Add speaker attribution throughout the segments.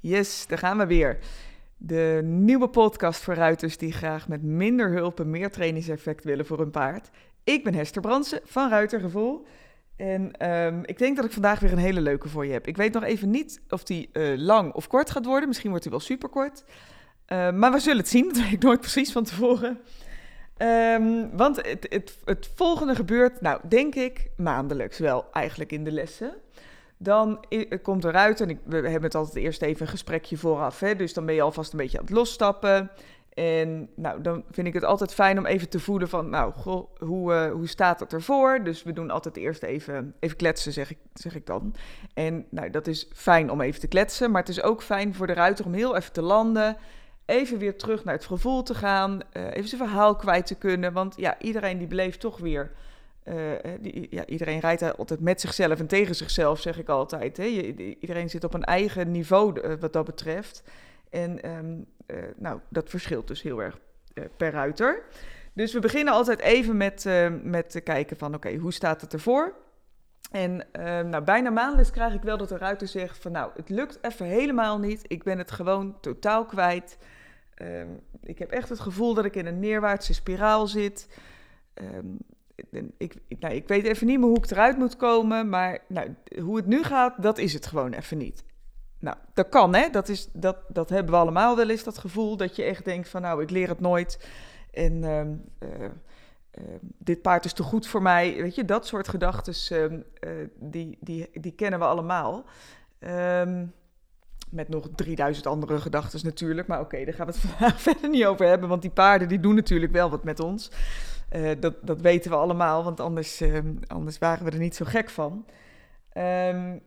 Speaker 1: Yes, daar gaan we weer. De nieuwe podcast voor ruiters die graag met minder hulp en meer trainingseffect willen voor hun paard. Ik ben Hester Bransen van Ruitergevoel. En ehm, ik denk dat ik vandaag weer een hele leuke voor je heb. Ik weet nog even niet of die uh, lang of kort gaat worden. Misschien wordt hij wel superkort. Uh, maar we zullen het zien. Dat weet ik nooit precies van tevoren. Um, want het, het, het volgende gebeurt, nou denk ik, maandelijks wel eigenlijk in de lessen. Dan komt eruit, en ik, we hebben het altijd eerst even een gesprekje vooraf. Hè, dus dan ben je alvast een beetje aan het losstappen. En nou, dan vind ik het altijd fijn om even te voelen van, nou, goh, hoe, uh, hoe staat het ervoor? Dus we doen altijd eerst even, even kletsen, zeg ik, zeg ik dan. En nou, dat is fijn om even te kletsen, maar het is ook fijn voor de ruiter om heel even te landen. Even weer terug naar het gevoel te gaan, uh, even zijn verhaal kwijt te kunnen. Want ja, iedereen die beleeft toch weer uh, die, ja, iedereen rijdt altijd met zichzelf en tegen zichzelf, zeg ik altijd. Hè. Iedereen zit op een eigen niveau uh, wat dat betreft. En uh, nou, dat verschilt dus heel erg per ruiter. Dus we beginnen altijd even met, met te kijken van, oké, hoe staat het ervoor? En nou, bijna maandelijks krijg ik wel dat de ruiter zegt van, nou, het lukt even helemaal niet. Ik ben het gewoon totaal kwijt. Um, ik heb echt het gevoel dat ik in een neerwaartse spiraal zit. Um, ik, nou, ik weet even niet meer hoe ik eruit moet komen, maar nou, hoe het nu gaat, dat is het gewoon even niet. Nou, dat kan, hè? Dat, is, dat, dat hebben we allemaal wel eens, dat gevoel dat je echt denkt van, nou, ik leer het nooit en uh, uh, uh, dit paard is te goed voor mij. Weet je, dat soort gedachten, ehm, eh, die, die, die kennen we allemaal. Met nog 3000 andere gedachten natuurlijk, maar oké, daar gaan we het vandaag verder niet over hebben, want die paarden die doen natuurlijk wel wat met ons. Uh, dat, dat weten we allemaal, want anders, uh, anders waren we er niet zo gek van. Um,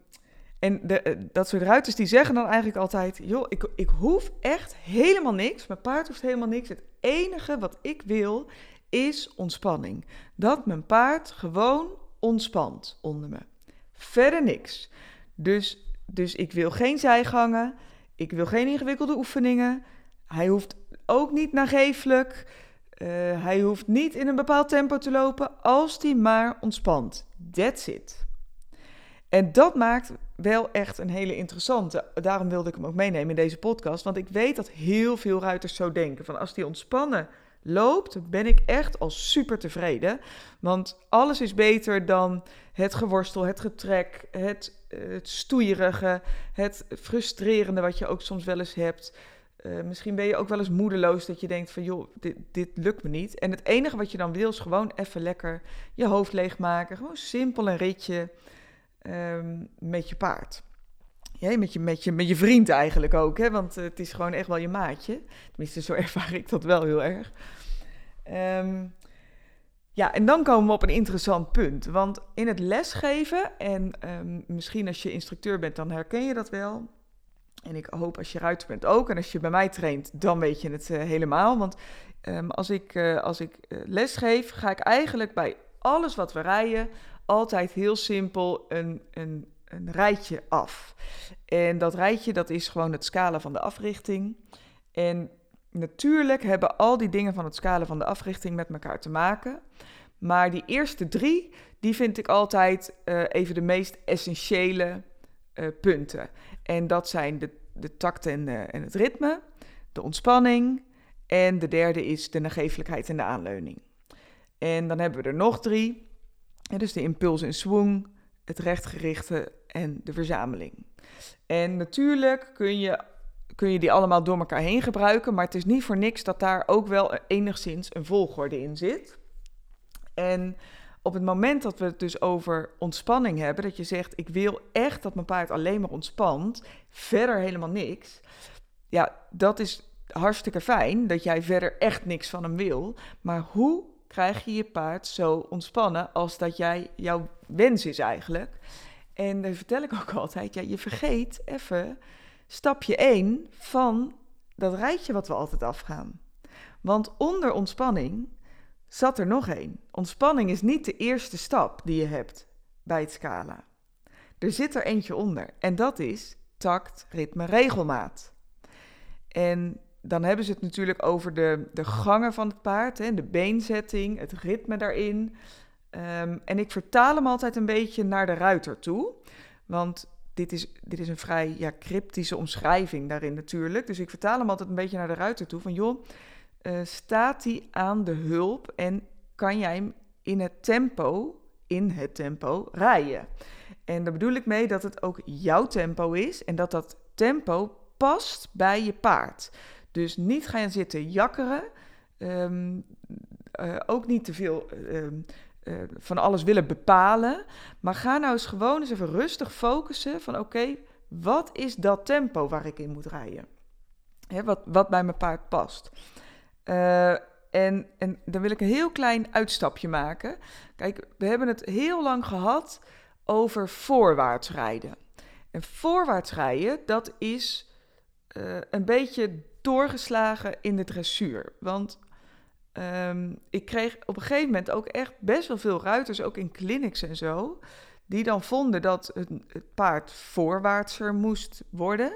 Speaker 1: en de, uh, dat soort ruiters die zeggen dan eigenlijk altijd: joh, ik, ik hoef echt helemaal niks. Mijn paard hoeft helemaal niks. Het enige wat ik wil is ontspanning. Dat mijn paard gewoon ontspant onder me. Verder niks. Dus, dus ik wil geen zijgangen. Ik wil geen ingewikkelde oefeningen. Hij hoeft ook niet nageeflijk. Uh, hij hoeft niet in een bepaald tempo te lopen als hij maar ontspant. That's it. En dat maakt wel echt een hele interessante. Daarom wilde ik hem ook meenemen in deze podcast. Want ik weet dat heel veel ruiters zo denken. Van als die ontspannen loopt, ben ik echt al super tevreden. Want alles is beter dan het geworstel, het getrek, het, het stoeierige, het frustrerende wat je ook soms wel eens hebt. Uh, misschien ben je ook wel eens moedeloos dat je denkt van joh, dit, dit lukt me niet. En het enige wat je dan wil is gewoon even lekker je hoofd leegmaken. Gewoon simpel een ritje um, met je paard. Ja, met, je, met, je, met je vriend eigenlijk ook, hè? want uh, het is gewoon echt wel je maatje. Tenminste, zo ervaar ik dat wel heel erg. Um, ja, en dan komen we op een interessant punt. Want in het lesgeven, en um, misschien als je instructeur bent, dan herken je dat wel en ik hoop als je ruiter bent ook. En als je bij mij traint, dan weet je het uh, helemaal. Want um, als ik, uh, als ik uh, les geef, ga ik eigenlijk bij alles wat we rijden altijd heel simpel een, een, een rijtje af. En dat rijtje, dat is gewoon het scala van de africhting. En natuurlijk hebben al die dingen van het scala van de africhting met elkaar te maken. Maar die eerste drie, die vind ik altijd even de meest essentiële uh, punten. En dat zijn de, de tact en, en het ritme, de ontspanning en de derde is de nagevelijkheid en de aanleuning. En dan hebben we er nog drie. Dus de impuls en swing, het rechtgerichte en de verzameling. En natuurlijk kun je, kun je die allemaal door elkaar heen gebruiken, maar het is niet voor niks dat daar ook wel enigszins een volgorde in zit. En op het moment dat we het dus over ontspanning hebben, dat je zegt: Ik wil echt dat mijn paard alleen maar ontspant, verder helemaal niks. Ja, dat is hartstikke fijn dat jij verder echt niks van hem wil. Maar hoe krijg je je paard zo ontspannen als dat jij jouw wens is eigenlijk? En dan vertel ik ook altijd: ja, je vergeet even stapje 1 van dat rijtje wat we altijd afgaan. Want onder ontspanning zat er nog één. Ontspanning is niet de eerste stap die je hebt bij het scala. Er zit er eentje onder en dat is tact, ritme, regelmaat. En dan hebben ze het natuurlijk over de, de gangen van het paard, hè, de beenzetting, het ritme daarin. Um, en ik vertaal hem altijd een beetje naar de ruiter toe. Want dit is, dit is een vrij ja, cryptische omschrijving daarin natuurlijk. Dus ik vertaal hem altijd een beetje naar de ruiter toe. Van joh, uh, staat hij aan de hulp en kan jij hem in het tempo, in het tempo, rijden? En daar bedoel ik mee dat het ook jouw tempo is en dat dat tempo past bij je paard. Dus niet gaan zitten jakkeren. Ehm, eh, ook niet te veel ehm, eh, van alles willen bepalen. Maar ga nou eens gewoon eens even rustig focussen van oké, wat is dat tempo waar ik in moet rijden? Hè, wat, wat bij mijn paard past. Uh, en, en dan wil ik een heel klein uitstapje maken. Kijk, we hebben het heel lang gehad over voorwaarts rijden. En voorwaarts rijden, dat is uh, een beetje doorgeslagen in de dressuur. Want um, ik kreeg op een gegeven moment ook echt best wel veel ruiters, ook in clinics en zo, die dan vonden dat het paard voorwaartser moest worden.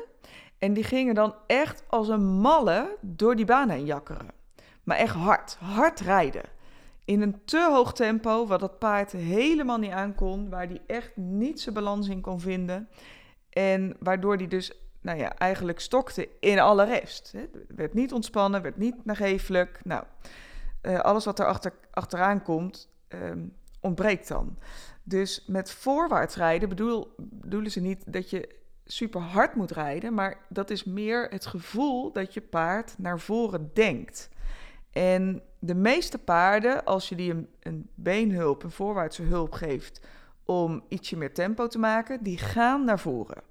Speaker 1: En die gingen dan echt als een malle door die baan heen jakkeren. Maar echt hard, hard rijden. In een te hoog tempo, wat dat paard helemaal niet aankon, waar die echt niet zijn balans in kon vinden. En waardoor die dus nou ja, eigenlijk stokte in alle rest. Hè. Werd niet ontspannen, werd niet nagevelijk. Nou, uh, alles wat er achter, achteraan komt, um, ontbreekt dan. Dus met voorwaarts rijden bedoel, bedoelen ze niet dat je super hard moet rijden, maar dat is meer het gevoel dat je paard naar voren denkt. En de meeste paarden, als je die een, een beenhulp, een voorwaartse hulp geeft om ietsje meer tempo te maken, die gaan naar voren.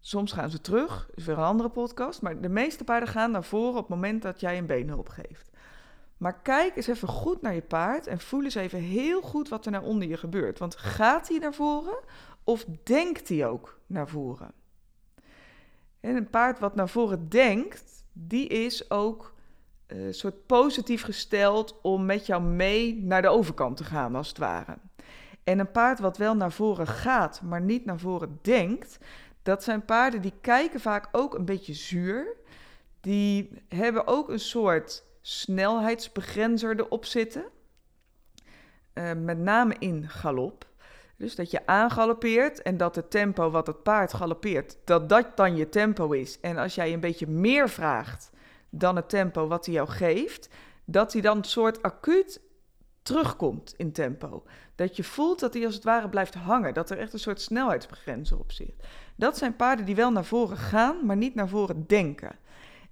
Speaker 1: Soms gaan ze terug, is weer een andere podcast, maar de meeste paarden gaan naar voren op het moment dat jij een beenhulp geeft. Maar kijk eens even goed naar je paard en voel eens even heel goed wat er naar onder je gebeurt. Want gaat hij naar voren of denkt hij ook naar voren? En een paard wat naar voren denkt, die is ook een uh, soort positief gesteld om met jou mee naar de overkant te gaan, als het ware. En een paard wat wel naar voren gaat, maar niet naar voren denkt, dat zijn paarden die kijken vaak ook een beetje zuur. Die hebben ook een soort snelheidsbegrenzer erop zitten. Uh, met name in galop. Dus dat je aangalopeert en dat het tempo wat het paard galopeert, dat dat dan je tempo is. En als jij een beetje meer vraagt dan het tempo wat hij jou geeft, dat hij dan een soort acuut terugkomt in tempo. Dat je voelt dat hij als het ware blijft hangen, dat er echt een soort snelheidsbegrenzer op zit. Dat zijn paarden die wel naar voren gaan, maar niet naar voren denken.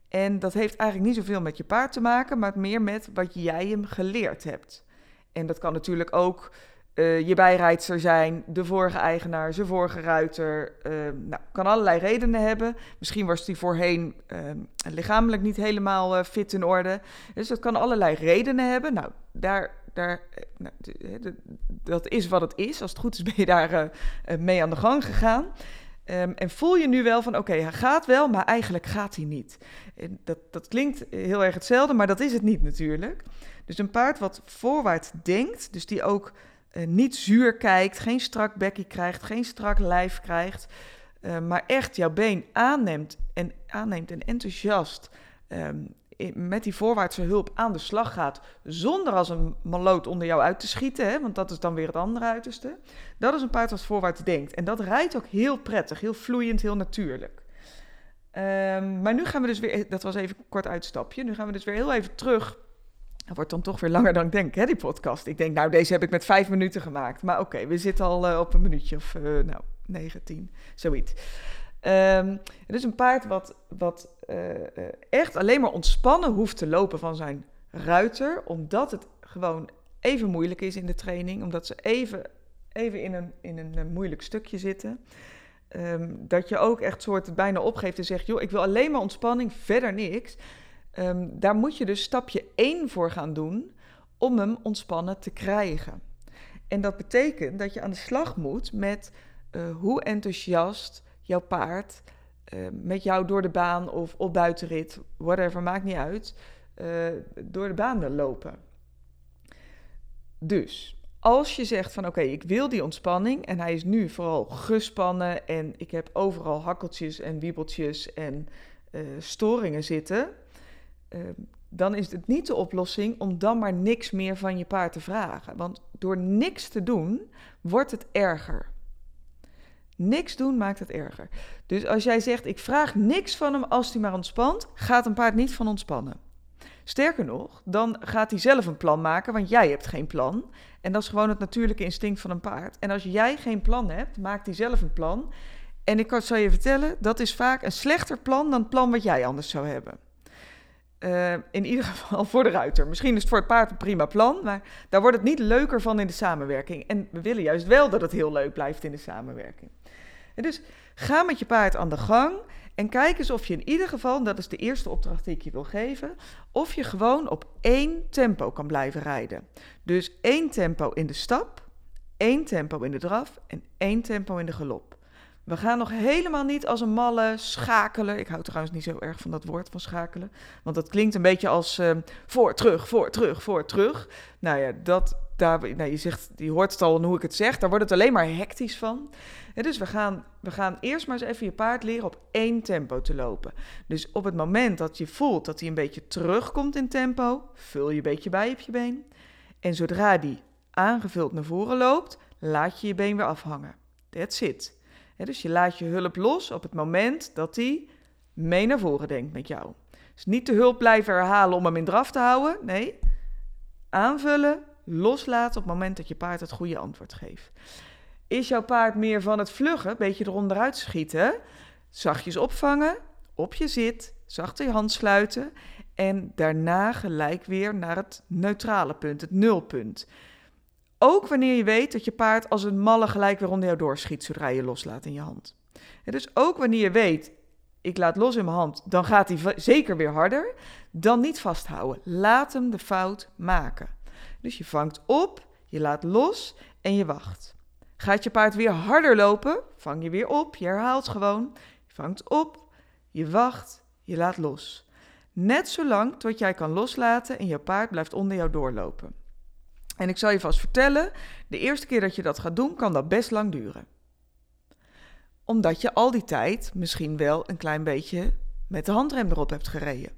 Speaker 1: En dat heeft eigenlijk niet zoveel met je paard te maken, maar meer met wat jij hem geleerd hebt. En dat kan natuurlijk ook uh, je bijrijdster zijn, de vorige eigenaar, zijn vorige ruiter. Uh, nou, kan allerlei redenen hebben. Misschien was hij voorheen uh, lichamelijk niet helemaal uh, fit in orde. Dus dat kan allerlei redenen hebben. Nou, daar, daar, nou, dat is wat het is. Als het goed is ben je daar mee aan de gang gegaan. Um, en voel je nu wel van, oké, hij gaat wel, maar eigenlijk gaat hij niet. Dat, dat klinkt heel erg hetzelfde, maar dat is het niet natuurlijk. Dus een paard wat voorwaarts denkt, dus die ook uh, niet zuur kijkt, geen strak bekkie krijgt, geen strak lijf krijgt, uh, maar echt jouw been aanneemt en, aanneemt en enthousiast um, met die voorwaartse hulp aan de slag gaat, zonder als een maloot onder jou uit te schieten, hè, want dat is dan weer het andere uiterste. Dat is een paard dat voorwaarts denkt. En dat rijdt ook heel prettig, heel vloeiend, heel natuurlijk. Um, maar nu gaan we dus weer, dat was even een kort uitstapje, nu gaan we dus weer heel even terug. Dat wordt dan toch weer langer dan ik denk, hè, die podcast. Ik denk, nou, deze heb ik met vijf minuten gemaakt. Maar oké, we zitten al uh, op een minuutje of, uh, nou, negen, tien, zoiets. Het is een paard wat, wat uh, echt alleen maar ontspannen hoeft te lopen van zijn ruiter, omdat het gewoon even moeilijk is in de training, omdat ze even, even in, een, in een moeilijk stukje zitten. Um, dat je ook echt soort bijna opgeeft en zegt, joh, ik wil alleen maar ontspanning, verder niks. Um, daar moet je dus stapje 1 voor gaan doen om hem ontspannen te krijgen. En dat betekent dat je aan de slag moet met uh, hoe enthousiast jouw paard uh, met jou door de baan of op buitenrit, whatever, maakt niet uit, uh, door de baan wil lopen. Dus als je zegt van oké, ik wil die ontspanning en hij is nu vooral gespannen en ik heb overal hakkeltjes en wiebeltjes en uh, storingen zitten, dan is het niet de oplossing om dan maar niks meer van je paard te vragen. Want door niks te doen, wordt het erger. Niks doen maakt het erger. Dus als jij zegt, ik vraag niks van hem als hij maar ontspant, gaat een paard niet van ontspannen. Sterker nog, dan gaat hij zelf een plan maken, want jij hebt geen plan. En dat is gewoon het natuurlijke instinct van een paard. En als jij geen plan hebt, maakt hij zelf een plan. En ik kan je vertellen, dat is vaak een slechter plan dan het plan wat jij anders zou hebben. Uh, in ieder geval voor de ruiter. Misschien is het voor het paard een prima plan, maar daar wordt het niet leuker van in de samenwerking. En we willen juist wel dat het heel leuk blijft in de samenwerking. En dus ga met je paard aan de gang en kijk eens of je in ieder geval, dat is de eerste opdracht die ik je wil geven, of je gewoon op één tempo kan blijven rijden. Dus één tempo in de stap, één tempo in de draf en één tempo in de galop. We gaan nog helemaal niet als een malle schakelen. Ik hou trouwens niet zo erg van dat woord van schakelen. Want dat klinkt een beetje als uh, voor, terug, voor, terug, voor, terug. Nou ja, dat, daar, nou, je, zegt, je hoort het al hoe ik het zeg. Daar wordt het alleen maar hectisch van. dus we gaan, we gaan eerst maar eens even je paard leren op één tempo te lopen. Dus op het moment dat je voelt dat hij een beetje terugkomt in tempo, vul je een beetje bij op je been. En zodra die aangevuld naar voren loopt, laat je je been weer afhangen. That's it dus je laat je hulp los op het moment dat die mee naar voren denkt met jou. Dus niet de hulp blijven herhalen om hem in draf te houden. Nee, aanvullen, loslaten op het moment dat je paard het goede antwoord geeft. Is jouw paard meer van het vluggen, een beetje eronderuit schieten, zachtjes opvangen, op je zit, zacht je hand sluiten en daarna gelijk weer naar het neutrale punt, het nulpunt. Ook wanneer je weet dat je paard als een malle gelijk weer onder jou doorschiet zodra je loslaat in je hand. dus ook wanneer je weet, ik laat los in mijn hand, dan gaat hij zeker weer harder. Dan niet vasthouden. Laat hem de fout maken. Dus je vangt op, je laat los en je wacht. Gaat je paard weer harder lopen, vang je weer op, je herhaalt gewoon. Je vangt op, je wacht, je laat los. Net zolang tot jij kan loslaten en je paard blijft onder jou doorlopen. En ik zal je vast vertellen, de eerste keer dat je dat gaat doen, kan dat best lang duren. Omdat je al die tijd misschien wel een klein beetje met de handrem erop hebt gereden.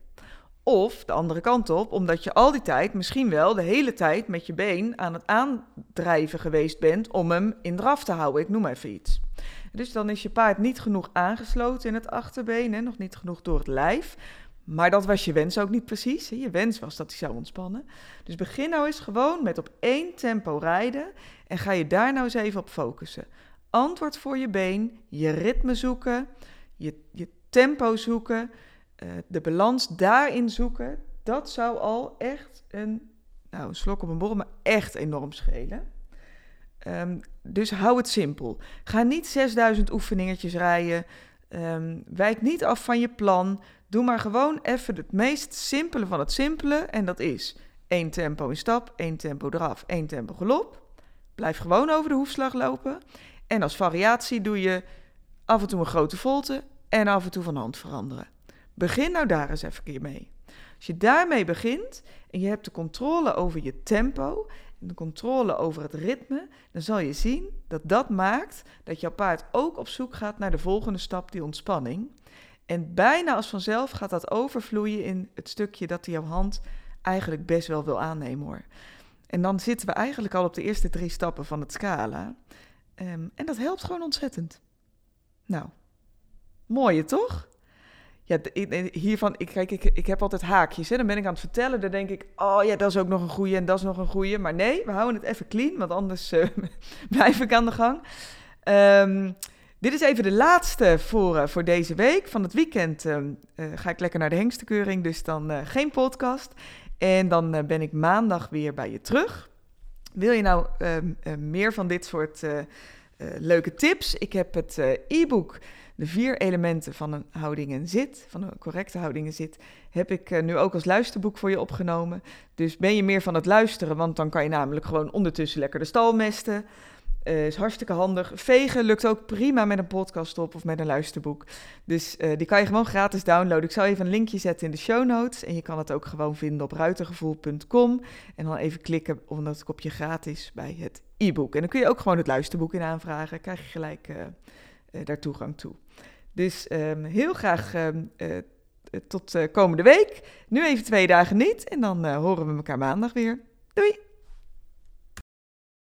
Speaker 1: Of de andere kant op, omdat je al die tijd misschien wel de hele tijd met je been aan het aandrijven geweest bent om hem in draf te houden. Ik noem even iets. Dus dan is je paard niet genoeg aangesloten in het achterbeen, hè, nog niet genoeg door het lijf. Maar dat was je wens ook niet precies. Je wens was dat hij zou ontspannen. Dus begin nou eens gewoon met op één tempo rijden en ga je daar nou eens even op focussen. Antwoord voor je been, je ritme zoeken, je, je tempo zoeken, uh, de balans daarin zoeken. Dat zou al echt een, nou een slok op een borrel, maar echt enorm schelen. Um, dus hou het simpel. Ga niet 6000 oefeningetjes rijden. Um, wijk niet af van je plan. Doe maar gewoon even het meest simpele van het simpele. En dat is één tempo in stap, één tempo eraf, één tempo galop. Blijf gewoon over de hoefslag lopen. En als variatie doe je af en toe een grote volte en af en toe van hand veranderen. Begin nou daar eens even keer mee. Als je daarmee begint en je hebt de controle over je tempo en de controle over het ritme, dan zal je zien dat dat maakt dat jouw paard ook op zoek gaat naar de volgende stap, die ontspanning. En bijna als vanzelf gaat dat overvloeien in het stukje dat jouw hand eigenlijk best wel wil aannemen hoor. En dan zitten we eigenlijk al op de eerste drie stappen van het scala. Um, en dat helpt gewoon ontzettend. Nou, mooie toch? Ja, hiervan, ik, kijk, ik, ik heb altijd haakjes. Hè? Dan ben ik aan het vertellen, dan denk ik, oh ja, dat is ook nog een goeie en dat is nog een goeie. Maar nee, we houden het even clean, want anders uh, blijf ik aan de gang. Um, dit is even de laatste voor, uh, voor deze week. Van het weekend uh, ga ik lekker naar de hengstekeuring, dus dan geen podcast. En dan ben ik maandag weer bij je terug. Wil je nou ehm, meer van dit soort leuke tips? Ik heb het e-book de vier elementen van een houding en zit, van een correcte houding en zit, heb ik nu ook als luisterboek voor je opgenomen. Dus ben je meer van het luisteren, want dan kan je namelijk gewoon ondertussen lekker de stal mesten. Uh, is hartstikke handig. Vegen lukt ook prima met een podcast op of met een luisterboek. Dus uh, die kan je gewoon gratis downloaden. Ik zal even een linkje zetten in de show notes. En je kan het ook gewoon vinden op ruitergevoel.com. En dan even klikken op dat kopje gratis bij het e-book. En dan kun je ook gewoon het luisterboek in aanvragen. Krijg je gelijk uh, daar toegang toe. Dus um, heel graag um, tot komende week. Nu even twee dagen niet. En dan horen we elkaar maandag weer. Doei!